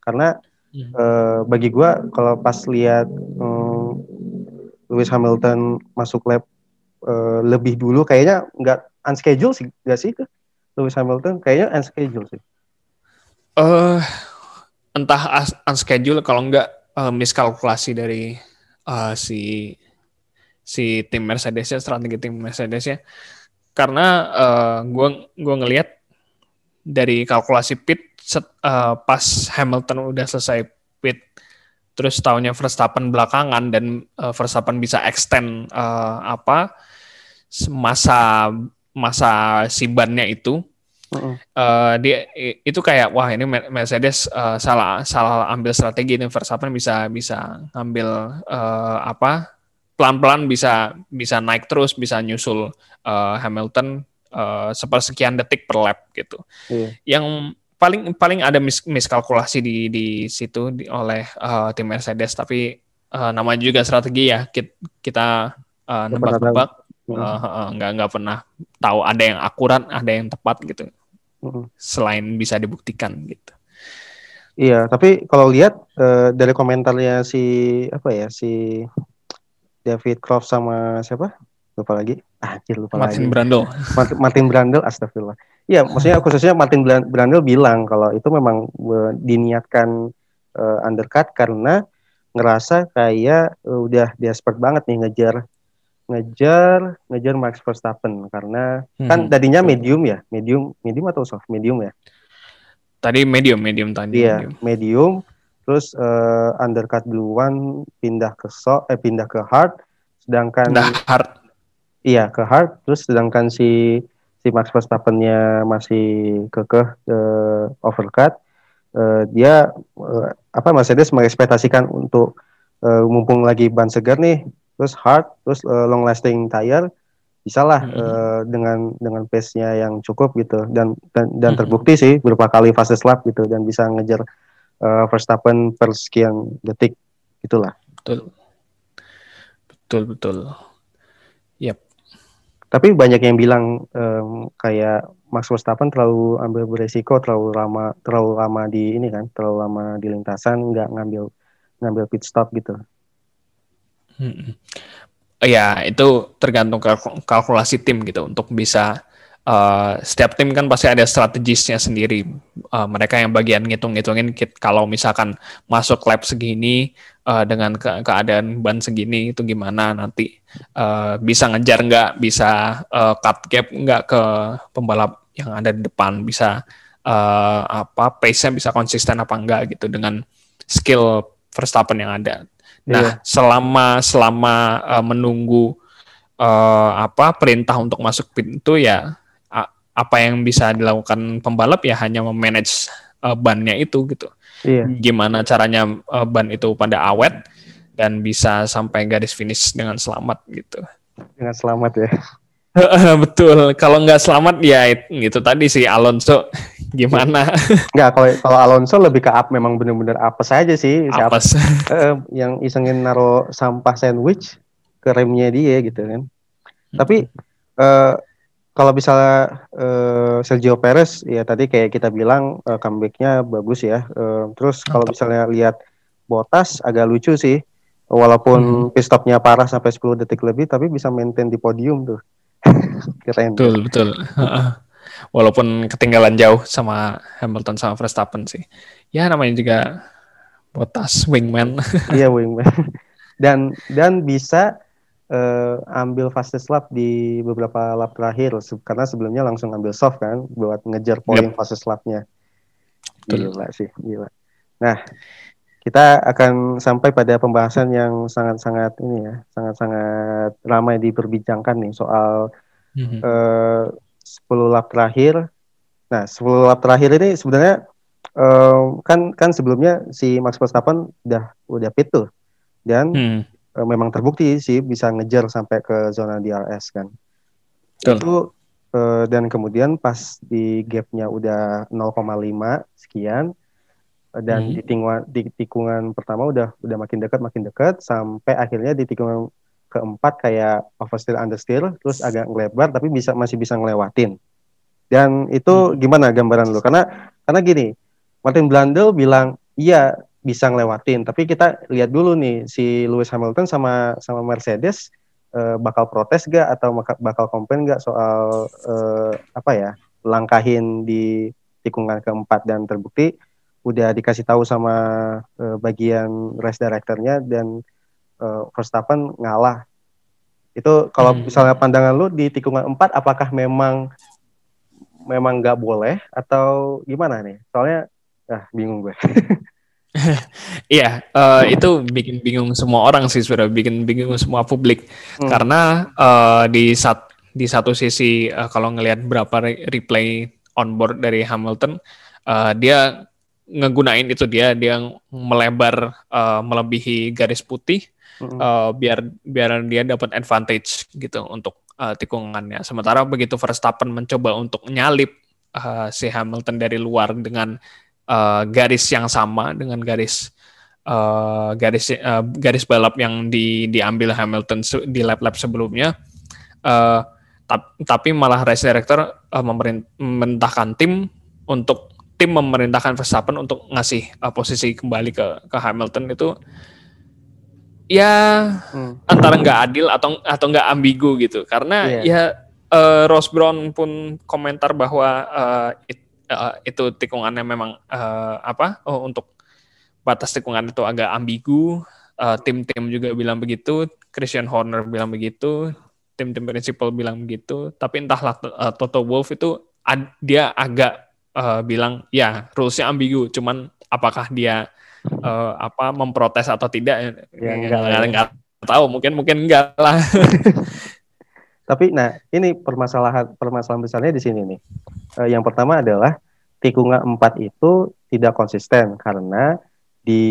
Karena Uh, bagi gue kalau pas lihat um, Lewis Hamilton masuk lap uh, lebih dulu kayaknya nggak unscheduled sih nggak sih itu Lewis Hamilton kayaknya unscheduled sih. Eh uh, entah unscheduled kalau nggak uh, miskalkulasi dari uh, si si tim Mercedes ya strategi tim Mercedes ya karena uh, gue gue ngelihat dari kalkulasi pit set, uh, pas Hamilton udah selesai pit terus tahunnya Verstappen belakangan dan uh, Verstappen bisa extend uh, apa masa masa si bannya itu uh-uh. uh, dia itu kayak wah ini Mercedes uh, salah salah ambil strategi ini Verstappen bisa bisa ngambil uh, apa pelan-pelan bisa bisa naik terus bisa nyusul uh, Hamilton uh, sepersekian detik per lap gitu. Yeah. Yang paling paling ada mis miskalkulasi di di situ di, oleh uh, tim Mercedes tapi uh, namanya juga strategi ya kita, kita uh, nebak-nebak uh, uh, nggak nggak pernah tahu ada yang akurat ada yang tepat gitu. Uh. selain bisa dibuktikan gitu. Iya tapi kalau lihat uh, dari komentarnya si apa ya si David Croft sama siapa? Lupa lagi. Ah lupa Martin lagi. Brandel. Martin, Martin Brandel astagfirullah. Iya, maksudnya khususnya Martin Brandel bilang kalau itu memang diniatkan uh, undercut karena ngerasa kayak uh, udah desperate banget nih ngejar ngejar ngejar Max Verstappen karena hmm. kan tadinya medium ya, medium medium atau soft medium ya. Tadi medium medium tadi. Iya, medium. medium terus uh, undercut duluan pindah ke soft eh pindah ke hard sedangkan nah, hard iya ke hard terus sedangkan si si Max Verstappen-nya masih kekeh uh, overcut, uh, dia uh, apa Mercedes mengekspektasikan untuk uh, mumpung lagi ban segar nih, terus hard, terus uh, long lasting tire, bisalah mm -hmm. uh, dengan dengan pace-nya yang cukup gitu dan dan, dan terbukti sih beberapa kali fase lap gitu dan bisa ngejar uh, Verstappen per sekian detik gitulah. Betul. Betul betul. Tapi banyak yang bilang um, kayak Max Verstappen terlalu ambil beresiko, terlalu lama, terlalu lama di ini kan, terlalu lama di lintasan, nggak ngambil ngambil pit stop gitu. Hmm. Ya itu tergantung kalkulasi tim gitu untuk bisa uh, setiap tim kan pasti ada strategisnya sendiri. Uh, mereka yang bagian ngitung-ngitungin kalau misalkan masuk lap segini uh, dengan ke keadaan ban segini itu gimana nanti uh, bisa ngejar nggak, bisa uh, cut gap nggak ke pembalap yang ada di depan, bisa uh, apa pace-nya bisa konsisten apa enggak gitu dengan skill Verstappen yang ada. Nah, yeah. selama selama uh, menunggu uh, apa perintah untuk masuk pintu ya apa yang bisa dilakukan pembalap ya hanya memanage uh, bannya itu gitu. Iya. Gimana caranya uh, ban itu pada awet dan bisa sampai garis finish dengan selamat gitu. Dengan selamat ya. Betul. Kalau nggak selamat ya itu tadi si Alonso gimana? Nggak kalau kalau Alonso lebih ke up memang benar-benar apes aja sih. Apes. uh, yang isengin naro sampah sandwich ke remnya dia gitu kan. Tapi uh, kalau misalnya uh, Sergio Perez ya tadi kayak kita bilang uh, comebacknya bagus ya. Uh, terus kalau misalnya lihat Botas agak lucu sih. Walaupun hmm. pit stopnya parah sampai 10 detik lebih tapi bisa maintain di podium tuh. Keren. Betul, betul. Walaupun ketinggalan jauh sama Hamilton sama Verstappen sih. Ya namanya juga Botas wingman. iya wingman. Dan dan bisa uh, ambil fastest lap di beberapa lap terakhir karena sebelumnya langsung ambil soft kan buat ngejar poin yep. fastest lapnya. Gila sih, gila. Nah, kita akan sampai pada pembahasan yang sangat-sangat ini ya, sangat-sangat ramai diperbincangkan nih soal mm-hmm. uh, 10 lap terakhir. Nah, 10 lap terakhir ini sebenarnya uh, kan kan sebelumnya si Max Verstappen udah udah pit tuh. Dan hmm uh, memang terbukti sih bisa ngejar sampai ke zona DRS kan. Betul. Itu uh, dan kemudian pas di gapnya udah 0,5 sekian dan hmm. di, tikungan, di tikungan pertama udah udah makin dekat makin dekat sampai akhirnya di tikungan keempat kayak oversteer understeer terus agak ngelebar tapi bisa masih bisa ngelewatin. Dan itu hmm. gimana gambaran lu? Karena karena gini, Martin Blandel bilang iya bisa ngelewatin. Tapi kita lihat dulu nih si Lewis Hamilton sama sama Mercedes uh, bakal protes gak atau bakal komplain gak soal uh, apa ya langkahin di tikungan keempat dan terbukti udah dikasih tahu sama uh, bagian race directornya dan uh, Verstappen ngalah. Itu kalau hmm. misalnya pandangan lu di tikungan empat apakah memang memang nggak boleh atau gimana nih? Soalnya ah bingung gue. Iya, uh, itu bikin bingung semua orang sih sudah bikin bingung semua publik hmm. karena uh, di sat di satu sisi uh, kalau ngelihat berapa re replay on board dari Hamilton, uh, dia ngegunain itu dia dia melebar uh, melebihi garis putih hmm. uh, biar biar dia dapat advantage gitu untuk uh, tikungannya. Sementara begitu Verstappen mencoba untuk nyalip uh, si Hamilton dari luar dengan uh, garis yang sama dengan garis uh, garis uh, garis balap yang di, diambil Hamilton di lap-lap sebelumnya. Uh, tapi malah race director uh, memerintahkan tim untuk tim memerintahkan Verstappen untuk ngasih uh, posisi kembali ke ke Hamilton itu ya hmm. antara nggak adil atau atau nggak ambigu gitu karena yeah. ya uh, Ross Brown pun komentar bahwa uh, it, uh, itu tikungannya memang uh, apa oh, untuk batas tikungan itu agak ambigu. Uh, tim-tim juga bilang begitu, Christian Horner bilang begitu, tim-tim prinsipal bilang begitu. Tapi entahlah uh, Toto Wolff itu ad, dia agak uh, bilang ya rulesnya ambigu, cuman apakah dia uh, apa memprotes atau tidak ya, enggak, enggak, enggak tahu mungkin mungkin enggak lah Tapi nah ini permasalahan permasalahan besarnya di sini nih. Uh, yang pertama adalah tikungan empat itu tidak konsisten karena di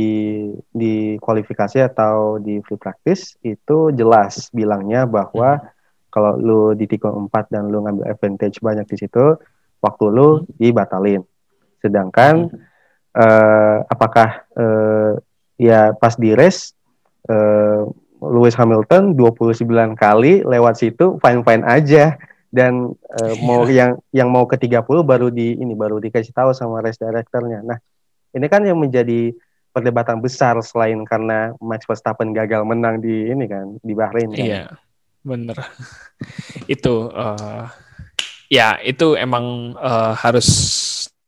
di kualifikasi atau di free practice itu jelas bilangnya bahwa hmm. kalau lu di tikungan empat dan lu ngambil advantage banyak di situ waktu lu hmm. dibatalin. Sedangkan hmm. uh, apakah uh, ya pas di race uh, Lewis Hamilton 29 kali lewat situ fine-fine aja dan uh, mau yang yang mau ke 30 baru di ini baru dikasih tahu sama race directornya. Nah, ini kan yang menjadi perdebatan besar selain karena Max Verstappen gagal menang di ini kan di Bahrain kan. Iya. Bener. itu uh, ya itu emang uh, harus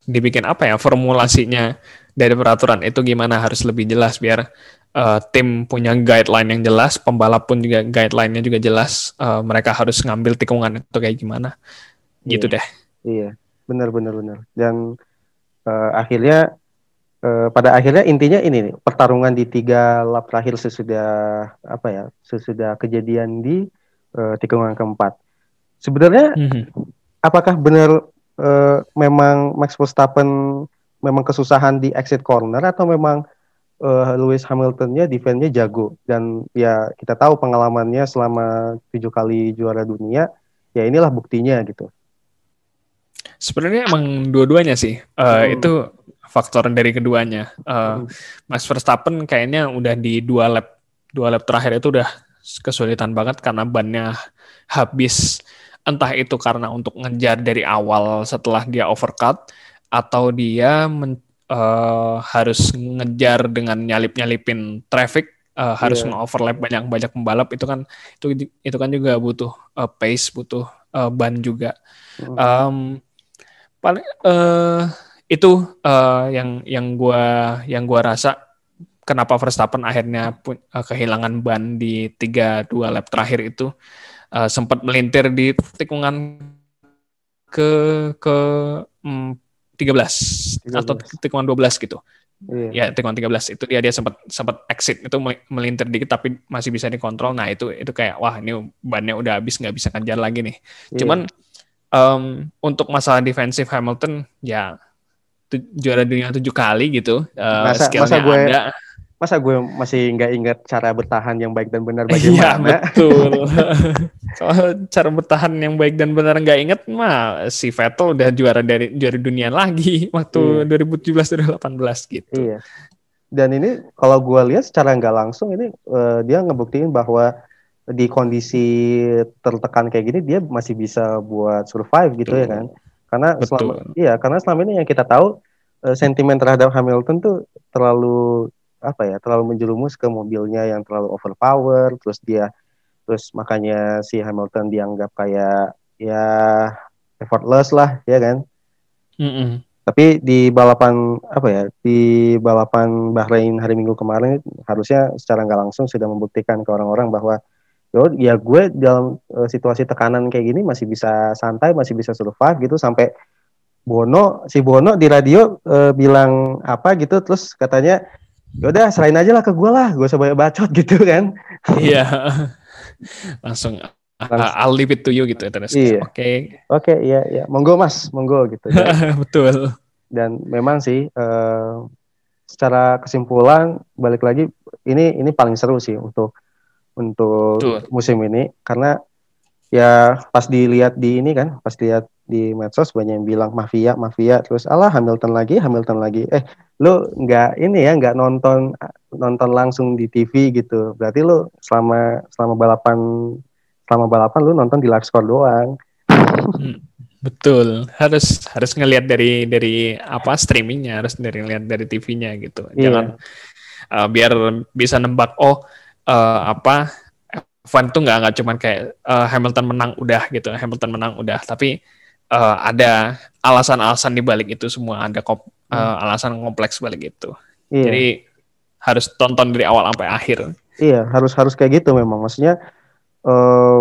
dibikin apa ya formulasinya dari peraturan itu gimana harus lebih jelas biar uh, tim punya guideline yang jelas, pembalap pun juga guideline-nya juga jelas. Uh, mereka harus ngambil tikungan itu kayak gimana, gitu iya. deh. Iya, benar benar benar. Dan uh, akhirnya uh, pada akhirnya intinya ini nih pertarungan di tiga lap terakhir sesudah apa ya sesudah kejadian di uh, tikungan keempat. Sebenarnya mm -hmm. Apakah benar uh, memang Max Verstappen memang kesusahan di exit corner atau memang uh, Lewis Hamiltonnya defense-nya jago dan ya kita tahu pengalamannya selama tujuh kali juara dunia ya inilah buktinya gitu. Sebenarnya emang dua-duanya sih uh, hmm. itu faktor dari keduanya. Uh, hmm. Max Verstappen kayaknya udah di dua lap dua lap terakhir itu udah kesulitan banget karena bannya habis entah itu karena untuk ngejar dari awal setelah dia overcut atau dia men uh, harus ngejar dengan nyalip-nyalipin traffic uh, harus yeah. nge-overlap banyak-banyak pembalap itu kan itu itu kan juga butuh uh, pace, butuh uh, ban juga. Mm. Um, paling uh, itu uh, yang yang gua yang gua rasa kenapa Verstappen akhirnya pun, uh, kehilangan ban di tiga dua lap terakhir itu uh, sempat melintir di tikungan ke ke mm, 13, 13 atau tikungan 12 gitu. Iya. Ya, tikungan 13 itu dia dia sempat sempat exit itu melintir dikit tapi masih bisa dikontrol. Nah, itu itu kayak wah ini bannya udah habis nggak bisa kejar lagi nih. Iya. Cuman um, untuk masalah defensif Hamilton ya juara dunia tujuh kali gitu. Uh, masa, masa gue ada masa gue masih nggak ingat cara bertahan yang baik dan benar bagaimana? Iya betul. Soal cara bertahan yang baik dan benar nggak inget mah si Vettel udah juara dari juara dunia lagi waktu iya. 2017 2018 gitu. Iya. Dan ini kalau gue lihat secara nggak langsung ini uh, dia ngebuktiin bahwa di kondisi tertekan kayak gini dia masih bisa buat survive gitu betul. ya kan? Karena betul. selama iya karena selama ini yang kita tahu uh, sentimen terhadap Hamilton tuh terlalu apa ya terlalu menjerumus ke mobilnya yang terlalu overpower terus dia terus makanya si Hamilton dianggap kayak ya effortless lah ya kan mm -mm. tapi di balapan apa ya di balapan Bahrain hari Minggu kemarin harusnya secara nggak langsung sudah membuktikan ke orang-orang bahwa yo ya gue dalam uh, situasi tekanan kayak gini masih bisa santai masih bisa survive gitu sampai Bono si Bono di radio uh, bilang apa gitu terus katanya ya udah serahin aja lah ke gue lah gue coba bacot gitu kan. Iya. Langsung I'll leave it to you gitu terus iya. oke. Okay. oke okay, iya iya. Monggo mas. Monggo gitu betul. Dan memang sih uh, secara kesimpulan balik lagi ini ini paling seru sih untuk untuk Betul. musim ini. Karena ya pas dilihat di ini kan pas dilihat di medsos banyak yang bilang mafia mafia. Terus Allah Hamilton lagi Hamilton lagi. Eh lu nggak ini ya nggak nonton nonton langsung di TV gitu. Berarti lu selama selama balapan selama balapan lu nonton di live score doang. Hmm, betul. Harus harus ngelihat dari dari apa streamingnya harus dari ngelihat dari TV-nya gitu. Iya. jangan uh, biar bisa nembak oh uh, apa fun tuh nggak nggak cuman kayak uh, Hamilton menang udah gitu. Hamilton menang udah. Tapi uh, ada alasan-alasan di balik itu semua. Ada uh, alasan kompleks balik itu iya. jadi harus tonton dari awal sampai akhir. Iya harus harus kayak gitu memang. Maksudnya uh,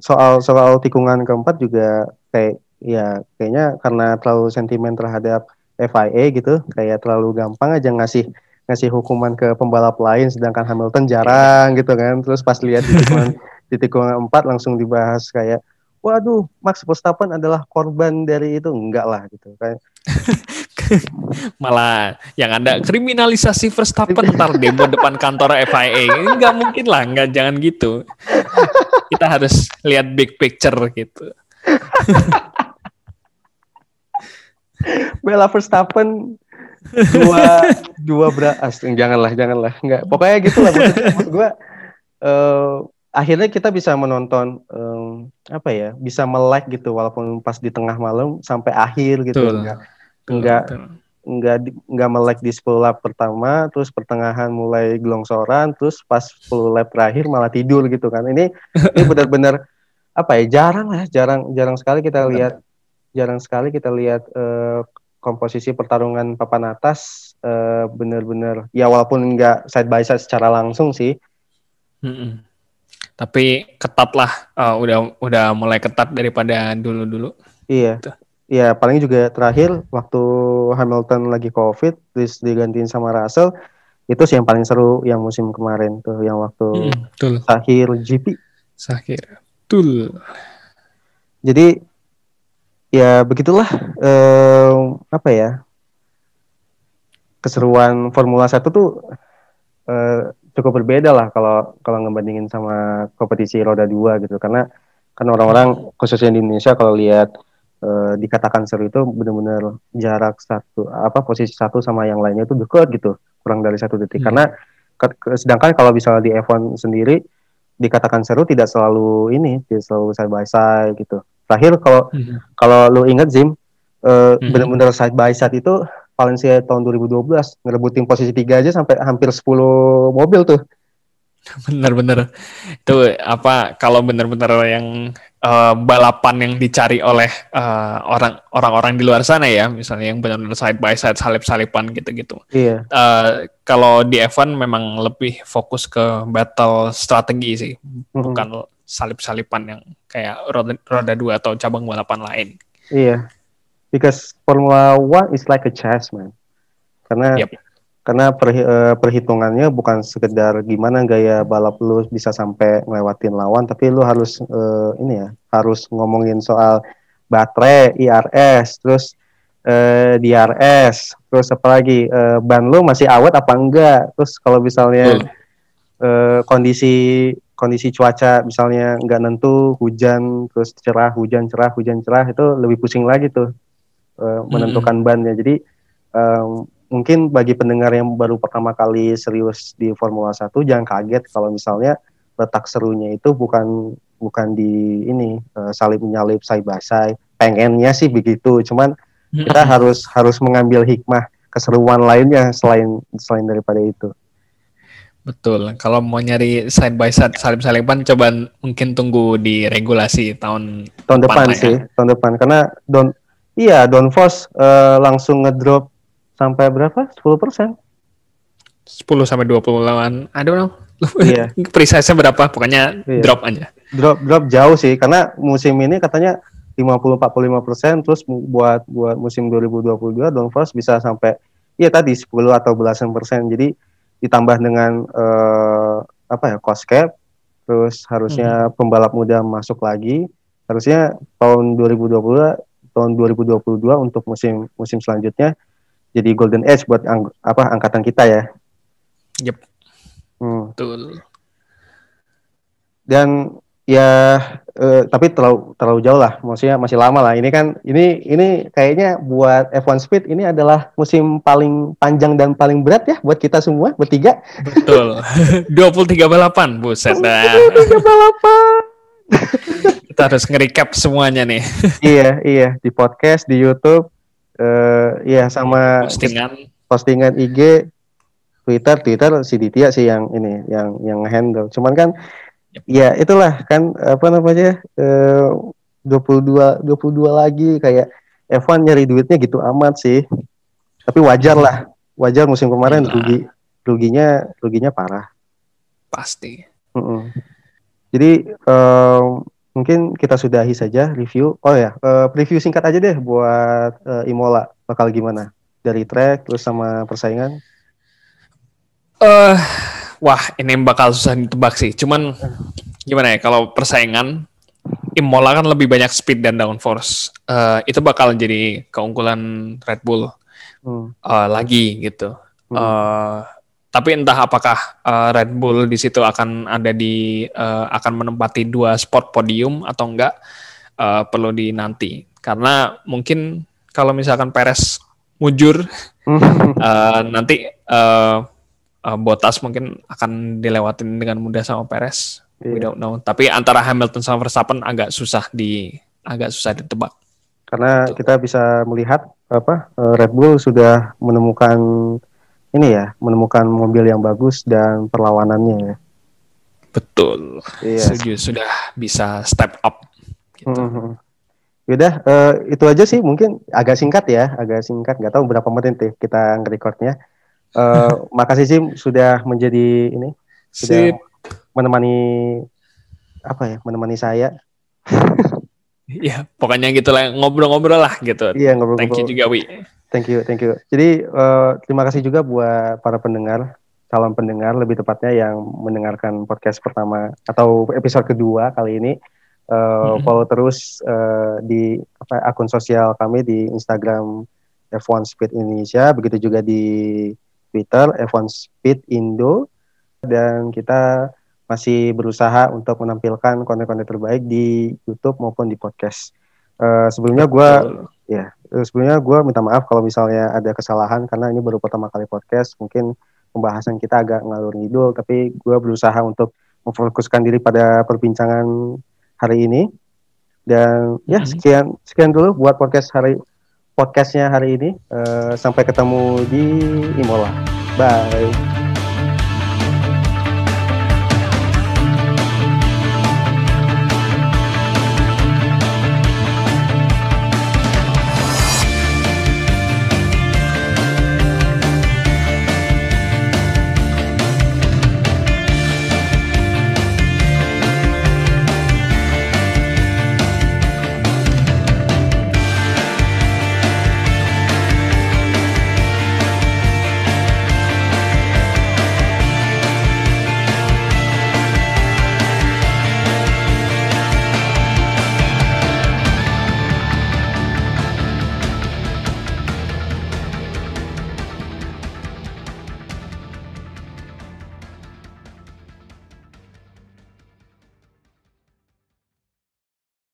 soal soal tikungan keempat juga kayak ya kayaknya karena terlalu sentimen terhadap FIA gitu kayak terlalu gampang aja ngasih ngasih hukuman ke pembalap lain sedangkan Hamilton jarang gitu kan. Terus pas lihat di tikungan di tikungan empat langsung dibahas kayak waduh Max Verstappen adalah korban dari itu. Enggak lah gitu kan malah yang ada kriminalisasi Verstappen ntar demo depan kantor FIA enggak mungkin lah enggak jangan gitu. Kita harus lihat big picture gitu. Bella Verstappen dua dua beras janganlah janganlah nggak. Pokoknya gitu lah maksud, gue uh, akhirnya kita bisa menonton um, apa ya bisa melek gitu walaupun pas di tengah malam sampai akhir gitu Betul. enggak enggak enggak enggak melek di 10 lap pertama terus pertengahan mulai gelongsoran terus pas 10 lap terakhir malah tidur gitu kan ini ini benar-benar apa ya jarang lah jarang jarang sekali kita lihat jarang sekali kita lihat uh, komposisi pertarungan papan atas uh, bener-bener ya walaupun nggak side by side secara langsung sih. Mm-mm. Tapi ketat lah, uh, udah udah mulai ketat daripada dulu-dulu. Iya. Gitu. Iya, paling juga terakhir waktu Hamilton lagi COVID, terus digantiin sama Russell, itu sih yang paling seru yang musim kemarin tuh, yang waktu mm, akhir GP. Akhir, betul. Jadi ya begitulah eh, apa ya keseruan Formula 1 tuh eh, cukup berbeda lah kalau kalau ngebandingin sama kompetisi roda dua gitu karena kan orang-orang khususnya di Indonesia kalau lihat eh, dikatakan seru itu benar-benar jarak satu apa posisi satu sama yang lainnya itu dekat gitu kurang dari satu detik hmm. karena ke, ke, sedangkan kalau misalnya di F1 sendiri dikatakan seru tidak selalu ini tidak selalu side by side gitu terakhir kalau mm-hmm. kalau lu inget Zim uh, mm-hmm. benar-benar side by side itu Valencia tahun 2012 ngerebutin posisi tiga aja sampai hampir 10 mobil tuh Bener-bener itu apa kalau bener-bener yang uh, balapan yang dicari oleh uh, orang orang-orang di luar sana ya, misalnya yang benar-benar side by side salip-salipan gitu-gitu. Iya. Uh, kalau di F1 memang lebih fokus ke battle strategi sih, mm-hmm. bukan salip-salipan yang kayak roda roda dua atau cabang balapan lain. Iya. Because Formula One is like a chess man. Karena yep karena per, uh, perhitungannya bukan sekedar gimana gaya balap lu bisa sampai ngelewatin lawan tapi lu harus uh, ini ya harus ngomongin soal baterai IRS terus uh, DRS terus apa lagi uh, ban lu masih awet apa enggak? Terus kalau misalnya uh, kondisi kondisi cuaca misalnya nggak nentu hujan terus cerah hujan cerah hujan cerah itu lebih pusing lagi tuh uh, menentukan mm -hmm. bannya jadi um, mungkin bagi pendengar yang baru pertama kali serius di Formula 1 jangan kaget kalau misalnya letak serunya itu bukan bukan di ini uh, salib menyalip by side. Pengennya sih begitu, cuman kita harus harus mengambil hikmah keseruan lainnya selain selain daripada itu. Betul. Kalau mau nyari side by side salib-saliban coba mungkin tunggu di regulasi tahun tahun depan, depan sih, ya. tahun depan karena don iya Don Force uh, langsung ngedrop sampai berapa? 10 persen? 10 sampai 20 lawan, I don't know. Iya. Precise-nya berapa? Pokoknya iya. drop aja. Drop drop jauh sih karena musim ini katanya 50 45 persen terus buat buat musim 2022 Downforce bisa sampai iya tadi 10 atau belasan persen. Jadi ditambah dengan uh, apa ya cost cap terus harusnya hmm. pembalap muda masuk lagi harusnya tahun 2020 tahun 2022 untuk musim musim selanjutnya jadi golden age buat ang apa angkatan kita ya. Yep. Hmm. Betul. Dan ya eh, tapi terlalu terlalu jauh lah, maksudnya masih lama lah. Ini kan ini ini kayaknya buat F1 Speed ini adalah musim paling panjang dan paling berat ya buat kita semua bertiga. Betul. 23 balapan, buset dah. 23 balapan. kita harus nge-recap semuanya nih. iya, iya, di podcast, di YouTube, uh, ya sama postingan postingan IG Twitter Twitter si Ditya sih yang ini yang yang handle cuman kan yep. ya itulah kan apa namanya eh, dua puluh dua dua puluh dua lagi kayak Evan nyari duitnya gitu amat sih tapi wajar lah wajar musim kemarin Yalah. rugi ruginya ruginya parah pasti mm -mm. jadi um, mungkin kita sudahi saja review. Oh ya, uh, preview singkat aja deh buat uh, Imola bakal gimana dari track terus sama persaingan. Eh, uh, wah ini bakal susah ditebak sih. Cuman gimana ya kalau persaingan Imola kan lebih banyak speed dan downforce. Uh, itu bakal jadi keunggulan Red Bull hmm. uh, lagi gitu. Hmm. Uh, tapi entah apakah uh, Red Bull di situ akan ada di uh, akan menempati dua spot podium atau enggak uh, perlu dinanti karena mungkin kalau misalkan Perez mujur uh, nanti uh, uh, Bottas mungkin akan dilewatin dengan mudah sama Perez yeah. we don't know tapi antara Hamilton sama Verstappen agak susah di agak susah ditebak karena Betul. kita bisa melihat apa Red Bull sudah menemukan ini ya menemukan mobil yang bagus dan perlawanannya ya. Betul. Iya. sudah bisa step up. Gitu. Mm-hmm. Yaudah, uh, itu aja sih mungkin agak singkat ya, agak singkat. Gak tahu berapa menit deh kita ngerekordnya. Uh, makasih sih sudah menjadi ini, sudah menemani apa ya, menemani saya. Iya, pokoknya gitu lah ngobrol-ngobrol lah gitu. Iya ngobrol-ngobrol. Thank you juga Wi. Thank you, thank you. Jadi uh, terima kasih juga buat para pendengar, calon pendengar lebih tepatnya yang mendengarkan podcast pertama atau episode kedua kali ini. Uh, mm-hmm. Follow terus uh, di apa, akun sosial kami di Instagram F1 Speed Indonesia, begitu juga di Twitter F1 Speed Indo, dan kita masih berusaha untuk menampilkan konten-konten terbaik di YouTube maupun di podcast. Uh, sebelumnya gue ya sebenarnya gue minta maaf kalau misalnya ada kesalahan karena ini baru pertama kali podcast mungkin pembahasan kita agak ngalur ngidul tapi gue berusaha untuk memfokuskan diri pada perbincangan hari ini. Dan ya mm-hmm. sekian sekian dulu buat podcast hari podcastnya hari ini. Uh, sampai ketemu di Imola. Bye